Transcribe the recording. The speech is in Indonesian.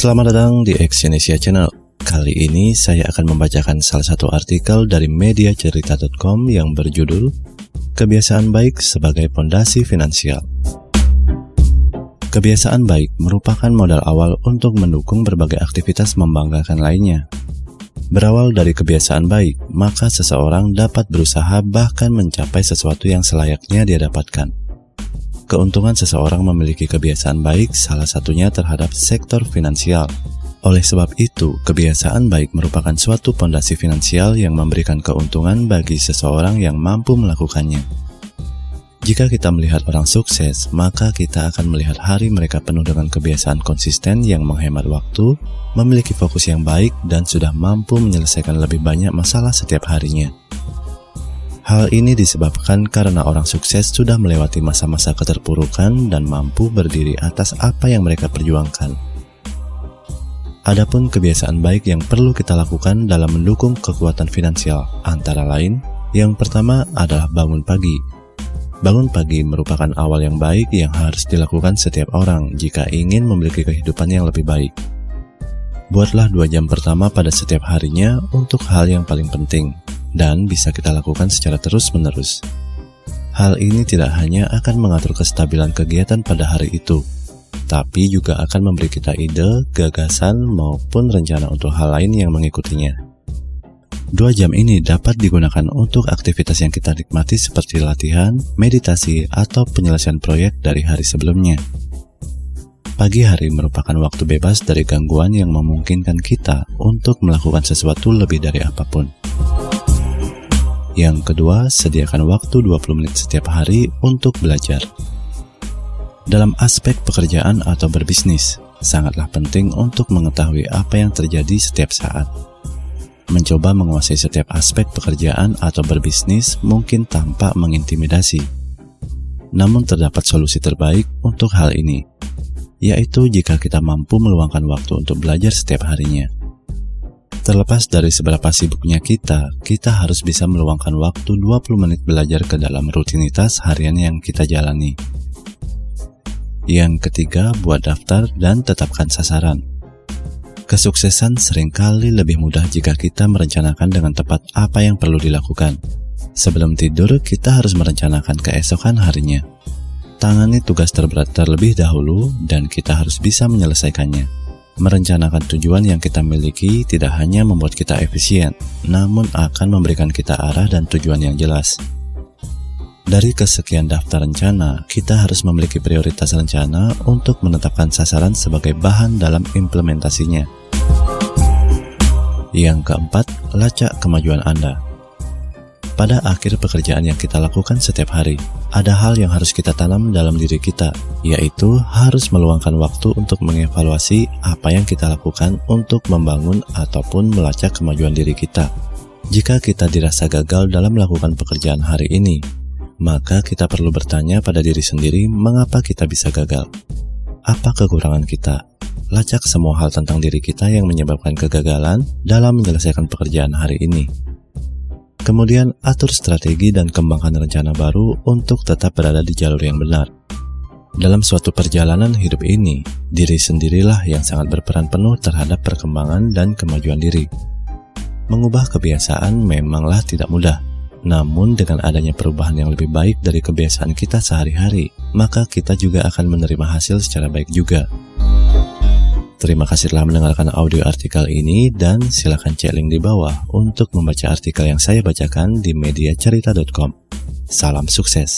Selamat datang di Exyonesia Channel. Kali ini saya akan membacakan salah satu artikel dari mediacerita.com yang berjudul Kebiasaan Baik sebagai Pondasi Finansial. Kebiasaan baik merupakan modal awal untuk mendukung berbagai aktivitas membanggakan lainnya. Berawal dari kebiasaan baik, maka seseorang dapat berusaha bahkan mencapai sesuatu yang selayaknya dia dapatkan. Keuntungan seseorang memiliki kebiasaan baik salah satunya terhadap sektor finansial. Oleh sebab itu, kebiasaan baik merupakan suatu pondasi finansial yang memberikan keuntungan bagi seseorang yang mampu melakukannya. Jika kita melihat orang sukses, maka kita akan melihat hari mereka penuh dengan kebiasaan konsisten yang menghemat waktu, memiliki fokus yang baik, dan sudah mampu menyelesaikan lebih banyak masalah setiap harinya. Hal ini disebabkan karena orang sukses sudah melewati masa-masa keterpurukan dan mampu berdiri atas apa yang mereka perjuangkan. Adapun kebiasaan baik yang perlu kita lakukan dalam mendukung kekuatan finansial, antara lain, yang pertama adalah bangun pagi. Bangun pagi merupakan awal yang baik yang harus dilakukan setiap orang jika ingin memiliki kehidupan yang lebih baik. Buatlah dua jam pertama pada setiap harinya untuk hal yang paling penting, dan bisa kita lakukan secara terus-menerus. Hal ini tidak hanya akan mengatur kestabilan kegiatan pada hari itu, tapi juga akan memberi kita ide, gagasan, maupun rencana untuk hal lain yang mengikutinya. Dua jam ini dapat digunakan untuk aktivitas yang kita nikmati seperti latihan, meditasi, atau penyelesaian proyek dari hari sebelumnya. Pagi hari merupakan waktu bebas dari gangguan yang memungkinkan kita untuk melakukan sesuatu lebih dari apa pun. Yang kedua, sediakan waktu 20 menit setiap hari untuk belajar. Dalam aspek pekerjaan atau berbisnis, sangatlah penting untuk mengetahui apa yang terjadi setiap saat. Mencoba menguasai setiap aspek pekerjaan atau berbisnis mungkin tampak mengintimidasi. Namun terdapat solusi terbaik untuk hal ini, yaitu jika kita mampu meluangkan waktu untuk belajar setiap harinya. Terlepas dari seberapa sibuknya kita, kita harus bisa meluangkan waktu 20 menit belajar ke dalam rutinitas harian yang kita jalani. Yang ketiga, buat daftar dan tetapkan sasaran. Kesuksesan sering kali lebih mudah jika kita merencanakan dengan tepat apa yang perlu dilakukan. Sebelum tidur, kita harus merencanakan keesokan harinya. Tangani tugas terberat terlebih dahulu dan kita harus bisa menyelesaikannya. Merencanakan tujuan yang kita miliki tidak hanya membuat kita efisien, namun akan memberikan kita arah dan tujuan yang jelas. Dari kesekian daftar rencana, kita harus memiliki prioritas rencana untuk menetapkan sasaran sebagai bahan dalam implementasinya. Yang keempat, lacak kemajuan Anda. Pada akhir pekerjaan yang kita lakukan setiap hari, ada hal yang harus kita tanam dalam diri kita, yaitu harus meluangkan waktu untuk mengevaluasi apa yang kita lakukan untuk membangun ataupun melacak kemajuan diri kita. Jika kita dirasa gagal dalam melakukan pekerjaan hari ini, maka kita perlu bertanya pada diri sendiri mengapa kita bisa gagal. Apa kekurangan kita? Lacak semua hal tentang diri kita yang menyebabkan kegagalan dalam menyelesaikan pekerjaan hari ini Kemudian atur strategi dan kembangkan rencana baru untuk tetap berada di jalur yang benar. Dalam suatu perjalanan hidup ini, diri sendirilah yang sangat berperan penuh terhadap perkembangan dan kemajuan diri. Mengubah kebiasaan memanglah tidak mudah, namun dengan adanya perubahan yang lebih baik dari kebiasaan kita sehari-hari, maka kita juga akan menerima hasil secara baik juga. Terima kasih telah mendengarkan audio artikel ini dan silakan cek link di bawah untuk membaca artikel yang saya bacakan di mediacerita.com. Salam sukses.